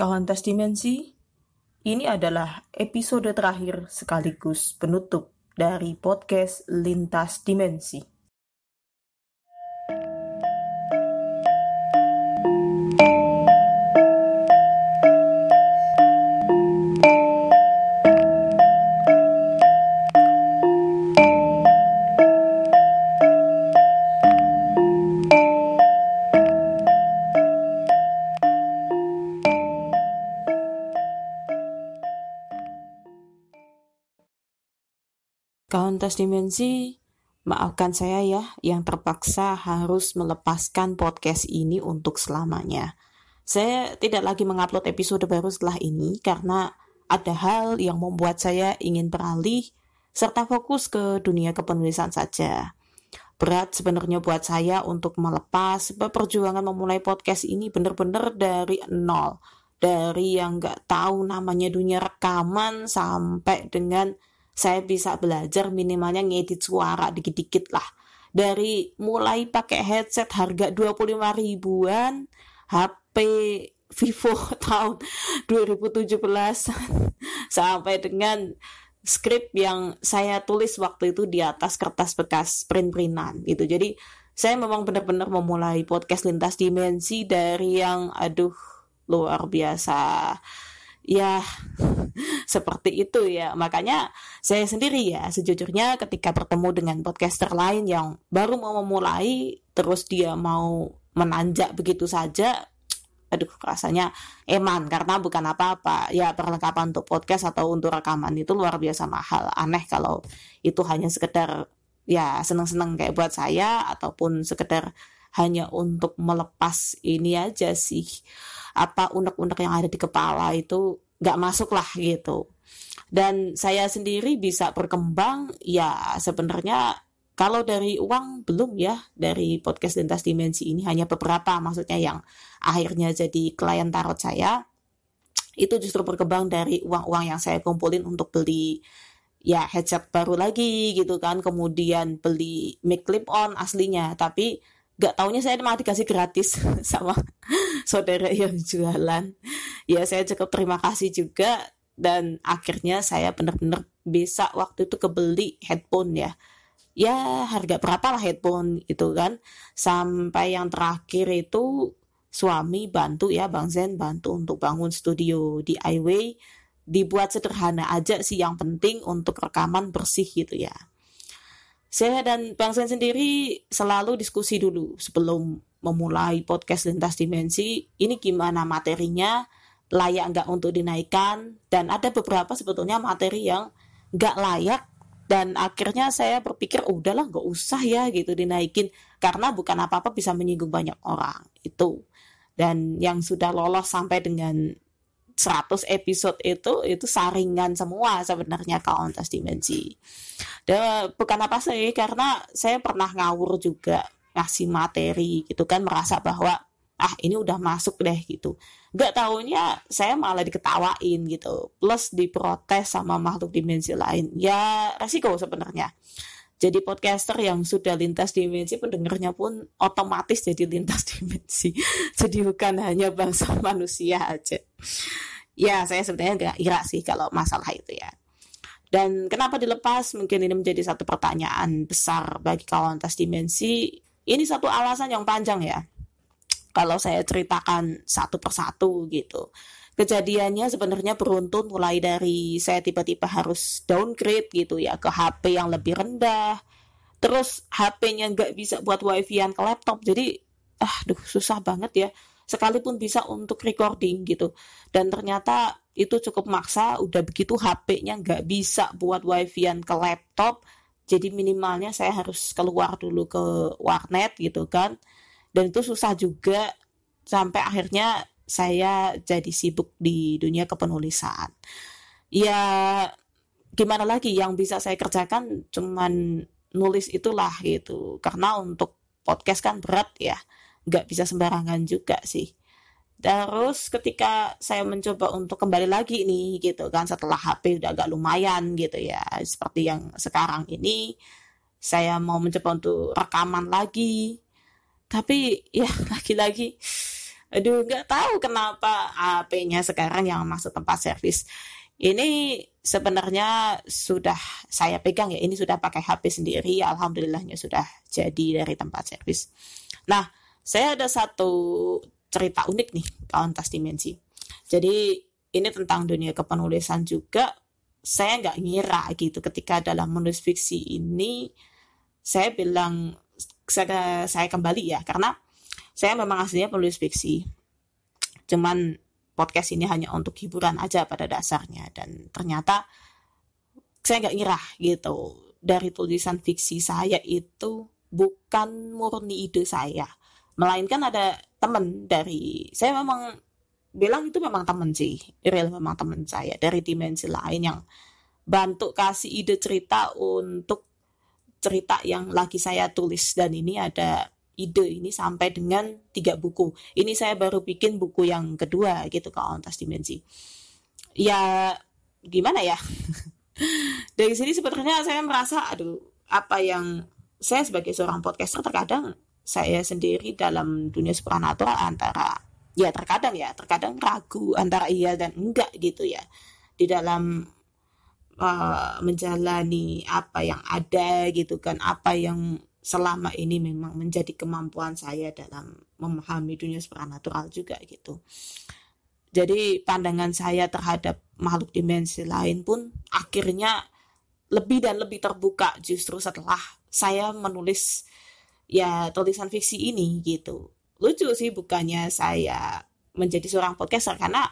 Kawan Tas Dimensi, ini adalah episode terakhir sekaligus penutup dari podcast Lintas Dimensi. Kawan tas dimensi, maafkan saya ya yang terpaksa harus melepaskan podcast ini untuk selamanya. Saya tidak lagi mengupload episode baru setelah ini karena ada hal yang membuat saya ingin beralih serta fokus ke dunia kepenulisan saja. Berat sebenarnya buat saya untuk melepas perjuangan memulai podcast ini benar-benar dari nol. Dari yang nggak tahu namanya dunia rekaman sampai dengan saya bisa belajar minimalnya ngedit suara dikit-dikit lah. Dari mulai pakai headset harga 25 ribuan, HP Vivo tahun 2017 sampai dengan skrip yang saya tulis waktu itu di atas kertas bekas print-printan gitu. Jadi saya memang benar-benar memulai podcast lintas dimensi dari yang aduh luar biasa ya seperti itu ya. Makanya saya sendiri ya sejujurnya ketika bertemu dengan podcaster lain yang baru mau memulai terus dia mau menanjak begitu saja aduh rasanya eman. Karena bukan apa-apa. Ya perlengkapan untuk podcast atau untuk rekaman itu luar biasa mahal. Aneh kalau itu hanya sekedar ya seneng-seneng kayak buat saya ataupun sekedar hanya untuk melepas ini aja sih. Apa unek-unek yang ada di kepala itu nggak masuk lah gitu. Dan saya sendiri bisa berkembang ya sebenarnya kalau dari uang belum ya dari podcast lintas dimensi ini. Hanya beberapa maksudnya yang akhirnya jadi klien tarot saya. Itu justru berkembang dari uang-uang yang saya kumpulin untuk beli ya headset baru lagi gitu kan. Kemudian beli mic clip on aslinya. Tapi gak taunya saya malah dikasih gratis sama saudara yang jualan. Ya saya cukup terima kasih juga dan akhirnya saya benar-benar bisa waktu itu kebeli headphone ya. Ya harga berapa lah headphone itu kan. Sampai yang terakhir itu suami bantu ya Bang Zen bantu untuk bangun studio di DIY dibuat sederhana aja sih yang penting untuk rekaman bersih gitu ya saya dan Bang Sen sendiri selalu diskusi dulu sebelum memulai podcast lintas dimensi. Ini gimana materinya, layak nggak untuk dinaikkan, dan ada beberapa sebetulnya materi yang nggak layak. Dan akhirnya saya berpikir oh, udahlah nggak usah ya gitu dinaikin. Karena bukan apa-apa bisa menyinggung banyak orang itu. Dan yang sudah lolos sampai dengan 100 episode itu itu saringan semua sebenarnya kauntas dimensi. Dan bukan apa sih karena saya pernah ngawur juga ngasih materi gitu kan merasa bahwa ah ini udah masuk deh gitu. Gak taunya saya malah diketawain gitu. Plus diprotes sama makhluk dimensi lain. Ya resiko sebenarnya. Jadi podcaster yang sudah lintas dimensi pendengarnya pun otomatis jadi lintas dimensi. jadi bukan hanya bangsa manusia aja. Ya saya sebenarnya nggak ira sih kalau masalah itu ya. Dan kenapa dilepas? Mungkin ini menjadi satu pertanyaan besar bagi kawan tas dimensi. Ini satu alasan yang panjang ya. Kalau saya ceritakan satu persatu gitu kejadiannya sebenarnya beruntun mulai dari saya tiba-tiba harus downgrade gitu ya ke HP yang lebih rendah. Terus HP-nya nggak bisa buat wifi-an ke laptop. Jadi ah duh susah banget ya. Sekalipun bisa untuk recording gitu. Dan ternyata itu cukup maksa udah begitu HP-nya nggak bisa buat wifi-an ke laptop jadi minimalnya saya harus keluar dulu ke warnet gitu kan. Dan itu susah juga sampai akhirnya saya jadi sibuk di dunia kepenulisan. Ya gimana lagi yang bisa saya kerjakan? Cuman nulis itulah gitu. Karena untuk podcast kan berat ya. Nggak bisa sembarangan juga sih. Terus ketika saya mencoba untuk kembali lagi nih gitu kan setelah HP udah agak lumayan gitu ya seperti yang sekarang ini saya mau mencoba untuk rekaman lagi. Tapi ya lagi-lagi aduh nggak tahu kenapa HP-nya sekarang yang masuk tempat servis. Ini sebenarnya sudah saya pegang ya ini sudah pakai HP sendiri alhamdulillahnya sudah jadi dari tempat servis. Nah saya ada satu cerita unik nih kawan tas dimensi. Jadi ini tentang dunia kepenulisan juga. Saya nggak ngira gitu ketika dalam menulis fiksi ini saya bilang saya kembali ya karena saya memang aslinya penulis fiksi. Cuman podcast ini hanya untuk hiburan aja pada dasarnya. Dan ternyata saya nggak ngira gitu. Dari tulisan fiksi saya itu bukan murni ide saya. Melainkan ada teman dari saya memang bilang itu memang teman sih. Real memang teman saya dari dimensi lain yang bantu kasih ide cerita untuk cerita yang lagi saya tulis. Dan ini ada ide ini sampai dengan tiga buku. Ini saya baru bikin buku yang kedua gitu ke Ontas Dimensi. Ya gimana ya? Dari sini sebenarnya saya merasa aduh apa yang saya sebagai seorang podcaster terkadang saya sendiri dalam dunia supernatural antara ya terkadang ya terkadang ragu antara iya dan enggak gitu ya di dalam uh, menjalani apa yang ada gitu kan apa yang selama ini memang menjadi kemampuan saya dalam memahami dunia supranatural juga gitu. Jadi pandangan saya terhadap makhluk dimensi lain pun akhirnya lebih dan lebih terbuka justru setelah saya menulis ya tulisan fiksi ini gitu. Lucu sih bukannya saya menjadi seorang podcaster karena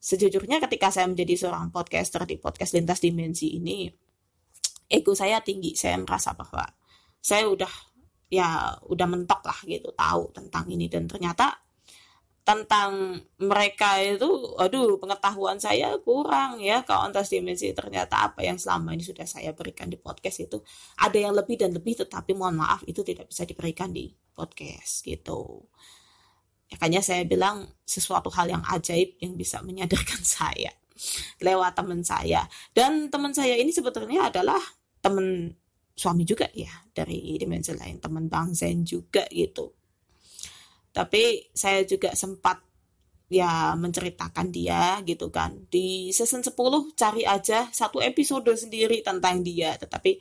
sejujurnya ketika saya menjadi seorang podcaster di podcast lintas dimensi ini ego saya tinggi. Saya merasa bahwa saya udah ya udah mentok lah gitu tahu tentang ini. Dan ternyata tentang mereka itu aduh pengetahuan saya kurang ya kalau antas dimensi. Ternyata apa yang selama ini sudah saya berikan di podcast itu ada yang lebih dan lebih tetapi mohon maaf itu tidak bisa diberikan di podcast gitu. Makanya saya bilang sesuatu hal yang ajaib yang bisa menyadarkan saya lewat teman saya. Dan teman saya ini sebetulnya adalah teman suami juga ya dari dimensi lain teman Bang Zen juga gitu. Tapi saya juga sempat ya menceritakan dia gitu kan. Di season 10 cari aja satu episode sendiri tentang dia tetapi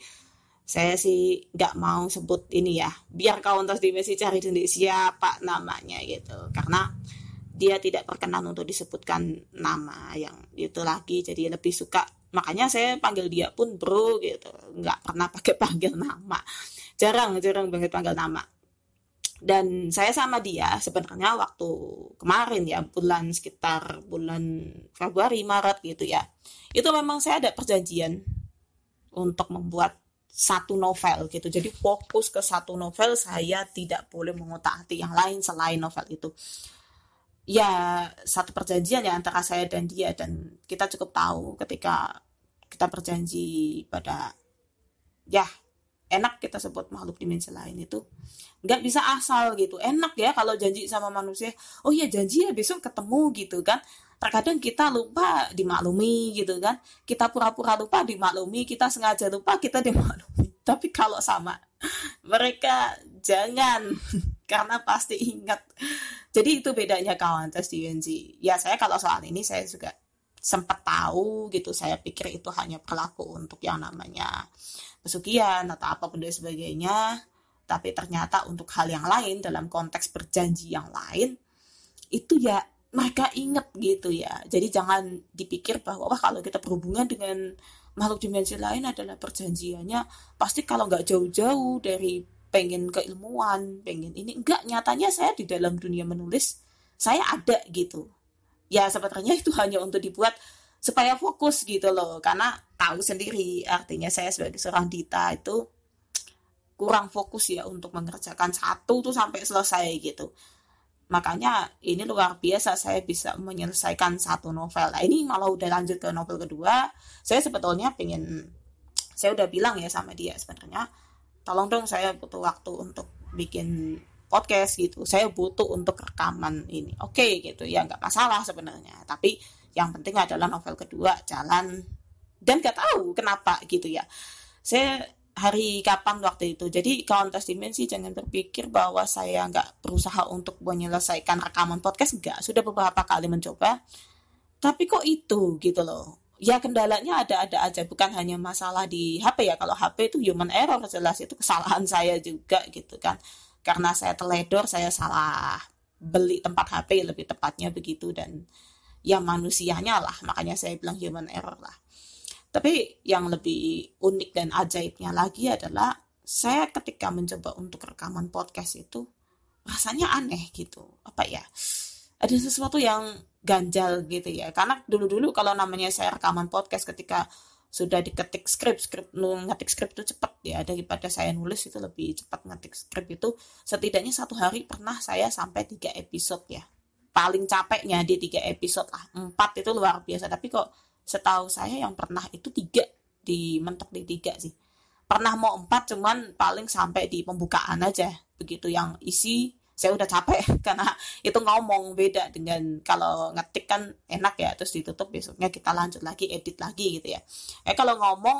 saya sih nggak mau sebut ini ya. Biar kawan tas dimensi cari sendiri siapa namanya gitu. Karena dia tidak berkenan untuk disebutkan nama yang itu lagi. Jadi lebih suka makanya saya panggil dia pun bro gitu. Nggak pernah pakai panggil nama. Jarang jarang banget panggil nama. Dan saya sama dia sebenarnya waktu kemarin ya bulan sekitar bulan Februari Maret gitu ya. Itu memang saya ada perjanjian untuk membuat satu novel gitu. Jadi fokus ke satu novel saya tidak boleh mengotak hati yang lain selain novel itu ya satu perjanjian ya antara saya dan dia dan kita cukup tahu ketika kita berjanji pada ya enak kita sebut makhluk dimensi lain itu. Nggak bisa asal gitu. Enak ya kalau janji sama manusia oh iya janji ya besok ketemu gitu kan. Terkadang kita lupa dimaklumi gitu kan. Kita pura-pura lupa dimaklumi kita sengaja lupa kita dimaklumi. Tapi kalau sama mereka jangan karena pasti ingat jadi itu bedanya kawan tes di UNC. Ya saya kalau soal ini saya juga sempat tahu gitu. Saya pikir itu hanya berlaku untuk yang namanya pesugihan atau apa dan sebagainya. Tapi ternyata untuk hal yang lain dalam konteks berjanji yang lain itu ya mereka ingat gitu ya. Jadi jangan dipikir bahwa wah kalau kita berhubungan dengan makhluk dimensi lain adalah perjanjiannya pasti kalau nggak jauh-jauh dari pengen keilmuan, pengen ini. Enggak, nyatanya saya di dalam dunia menulis, saya ada gitu. Ya sebenarnya itu hanya untuk dibuat supaya fokus gitu loh. Karena tahu sendiri artinya saya sebagai seorang Dita itu kurang fokus ya untuk mengerjakan satu tuh sampai selesai gitu. Makanya ini luar biasa saya bisa menyelesaikan satu novel. Nah ini malah udah lanjut ke novel kedua. Saya sebetulnya pengen, saya udah bilang ya sama dia sebenarnya tolong dong saya butuh waktu untuk bikin podcast gitu saya butuh untuk rekaman ini oke okay, gitu ya nggak masalah sebenarnya tapi yang penting adalah novel kedua jalan dan nggak tahu kenapa gitu ya saya hari kapan waktu itu. Jadi tes dimensi jangan berpikir bahwa saya nggak berusaha untuk menyelesaikan rekaman podcast. Nggak, sudah beberapa kali mencoba. Tapi kok itu gitu loh. Ya kendalanya ada-ada aja, bukan hanya masalah di HP ya. Kalau HP itu human error jelas itu kesalahan saya juga gitu kan. Karena saya teledor, saya salah beli tempat HP lebih tepatnya begitu dan ya manusianya lah. Makanya saya bilang human error lah tapi yang lebih unik dan ajaibnya lagi adalah saya ketika mencoba untuk rekaman podcast itu rasanya aneh gitu. Apa ya? Ada sesuatu yang ganjal gitu ya. Karena dulu-dulu kalau namanya saya rekaman podcast ketika sudah diketik skrip, skrip ngetik skrip itu cepat ya. Daripada saya nulis itu lebih cepat ngetik skrip itu. Setidaknya satu hari pernah saya sampai tiga episode ya. Paling capeknya di tiga episode lah. Empat itu luar biasa. Tapi kok setahu saya yang pernah itu tiga. Di mentok di tiga sih. Pernah mau empat cuman paling sampai di pembukaan aja. Begitu yang isi saya udah capek karena itu ngomong beda dengan kalau ngetik kan enak ya terus ditutup besoknya kita lanjut lagi edit lagi gitu ya. Eh kalau ngomong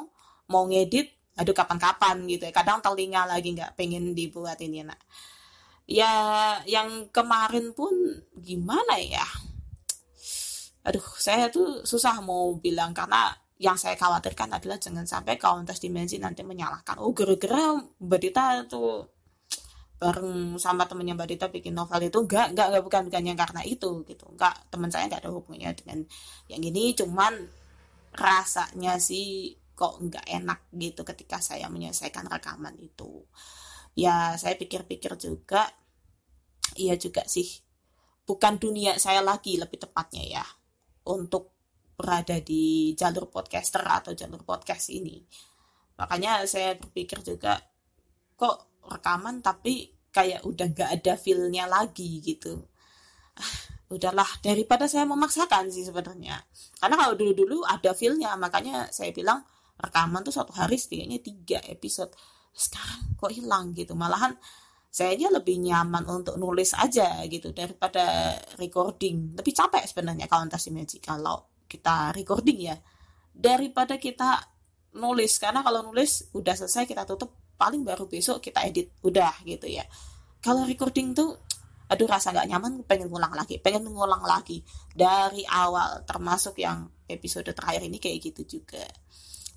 mau ngedit aduh kapan-kapan gitu ya. Kadang telinga lagi nggak pengen dibuat ini nak. Ya yang kemarin pun gimana ya? Aduh saya tuh susah mau bilang karena yang saya khawatirkan adalah jangan sampai kawan tes dimensi nanti menyalahkan. Oh gara-gara Mbak Dita tuh bareng sama temennya Mbak Dita bikin novel itu enggak enggak enggak bukan bukan yang karena itu gitu enggak teman saya enggak ada hubungannya dengan yang ini cuman rasanya sih kok enggak enak gitu ketika saya menyelesaikan rekaman itu ya saya pikir-pikir juga iya juga sih bukan dunia saya lagi lebih tepatnya ya untuk berada di jalur podcaster atau jalur podcast ini. Makanya saya berpikir juga kok rekaman tapi kayak udah gak ada feelnya lagi gitu. Ah, udahlah daripada saya memaksakan sih sebenarnya. Karena kalau dulu-dulu ada feelnya makanya saya bilang rekaman tuh satu hari setidaknya tiga episode. Sekarang kok hilang gitu. Malahan saya aja lebih nyaman untuk nulis aja gitu daripada recording lebih capek sebenarnya kalau Magic kalau kita recording ya daripada kita nulis karena kalau nulis udah selesai kita tutup paling baru besok kita edit udah gitu ya. Kalau recording tuh aduh rasa nggak nyaman pengen ngulang lagi pengen ngulang lagi. Dari awal termasuk yang episode terakhir ini kayak gitu juga.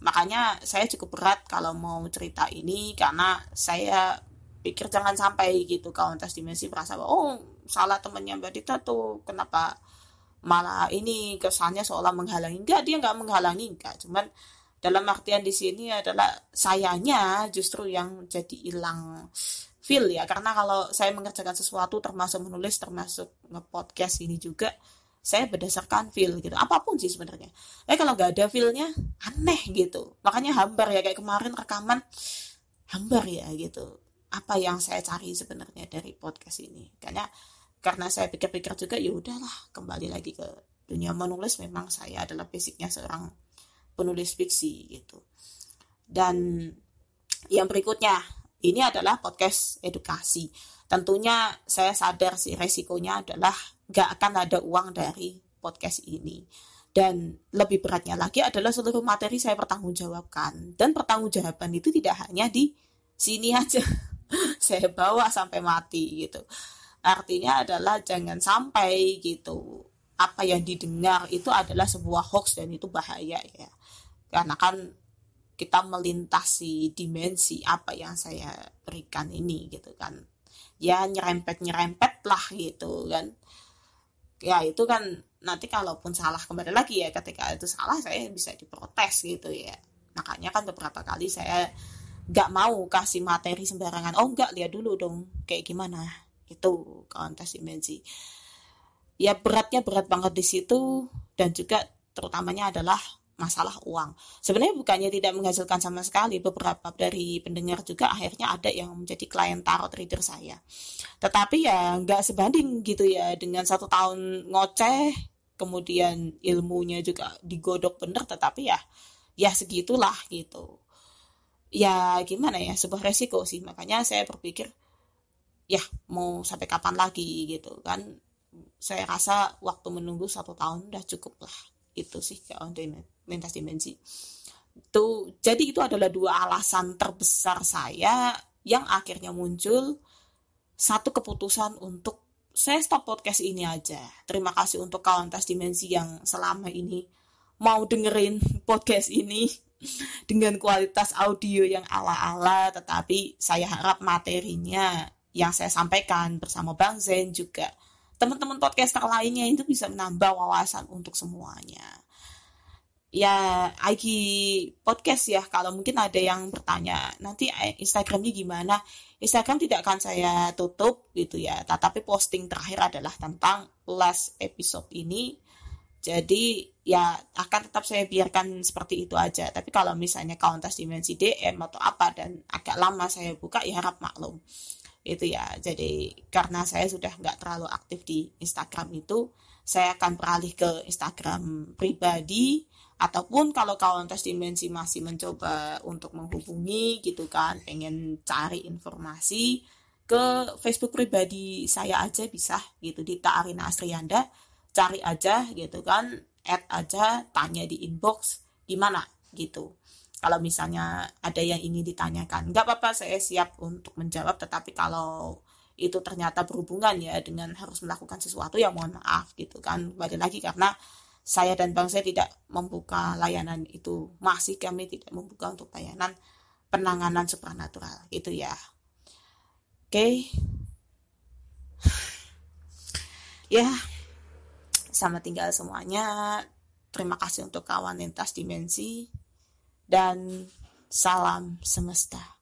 Makanya saya cukup berat kalau mau cerita ini karena saya pikir jangan sampai gitu kawan tes dimensi merasa bahwa oh salah temennya Mbak Dita tuh kenapa malah ini kesannya seolah menghalangi. Enggak dia nggak menghalangi enggak cuman dalam artian di sini adalah sayanya justru yang jadi hilang feel ya. Karena kalau saya mengerjakan sesuatu termasuk menulis termasuk nge-podcast ini juga saya berdasarkan feel gitu. Apa pun sih sebenarnya. Eh kalau nggak ada feelnya aneh gitu. Makanya hambar ya kayak kemarin rekaman hambar ya gitu. Apa yang saya cari sebenarnya dari podcast ini. Karena karena saya pikir-pikir juga ya udahlah kembali lagi ke dunia menulis. Memang saya adalah basicnya seorang penulis fiksi gitu. Dan yang berikutnya ini adalah podcast edukasi. Tentunya saya sadar sih resikonya adalah gak akan ada uang dari podcast ini. Dan lebih beratnya lagi adalah seluruh materi saya pertanggungjawabkan. Dan pertanggungjawaban itu tidak hanya di sini aja. Saya bawa sampai mati gitu. Artinya adalah jangan sampai gitu apa yang didengar itu adalah sebuah hoax dan itu bahaya ya karena kan kita melintasi dimensi apa yang saya berikan ini gitu kan. Ya nyerempet nyerempet lah gitu kan. Ya itu kan nanti kalaupun salah kembali lagi ya ketika itu salah saya bisa diprotes gitu ya. Makanya kan beberapa kali saya nggak mau kasih materi sembarangan. Oh nggak lihat dulu dong kayak gimana. Itu kontes dimensi. Ya beratnya berat banget di situ dan juga terutamanya adalah masalah uang. Sebenarnya bukannya tidak menghasilkan sama sekali, beberapa dari pendengar juga akhirnya ada yang menjadi klien tarot reader saya. Tetapi ya nggak sebanding gitu ya dengan satu tahun ngoceh, kemudian ilmunya juga digodok bener, tetapi ya ya segitulah gitu. Ya gimana ya sebuah resiko sih. Makanya saya berpikir ya mau sampai kapan lagi? gitu kan. Saya rasa waktu menunggu satu tahun udah cukup lah itu sih kalau lintas dimensi Itu jadi itu adalah dua alasan terbesar saya yang akhirnya muncul satu keputusan untuk saya stop podcast ini aja. Terima kasih untuk kawan tas dimensi yang selama ini mau dengerin podcast ini dengan kualitas audio yang ala-ala, tetapi saya harap materinya yang saya sampaikan bersama Bang Zen juga teman-teman podcaster lainnya itu bisa menambah wawasan untuk semuanya. Ya, IG podcast ya, kalau mungkin ada yang bertanya, nanti Instagramnya gimana? Instagram tidak akan saya tutup gitu ya, tetapi posting terakhir adalah tentang last episode ini. Jadi ya akan tetap saya biarkan seperti itu aja. Tapi kalau misalnya kauntas dimensi DM atau apa dan agak lama saya buka ya harap maklum itu ya. Jadi karena saya sudah nggak terlalu aktif di Instagram itu saya akan beralih ke Instagram pribadi ataupun kalau kawan tes dimensi masih mencoba untuk menghubungi gitu kan pengen cari informasi ke Facebook pribadi saya aja bisa gitu di Taarina Asrianda cari aja gitu kan add aja tanya di inbox gimana gitu kalau misalnya ada yang ingin ditanyakan. Nggak apa-apa saya siap untuk menjawab tetapi kalau itu ternyata berhubungan ya dengan harus melakukan sesuatu ya mohon maaf gitu kan. Kembali lagi karena saya dan bang saya tidak membuka layanan itu. Masih kami tidak membuka untuk layanan penanganan supranatural itu ya. Oke. Okay. ya sama tinggal semuanya. Terima kasih untuk kawan lintas dimensi dan salam semesta.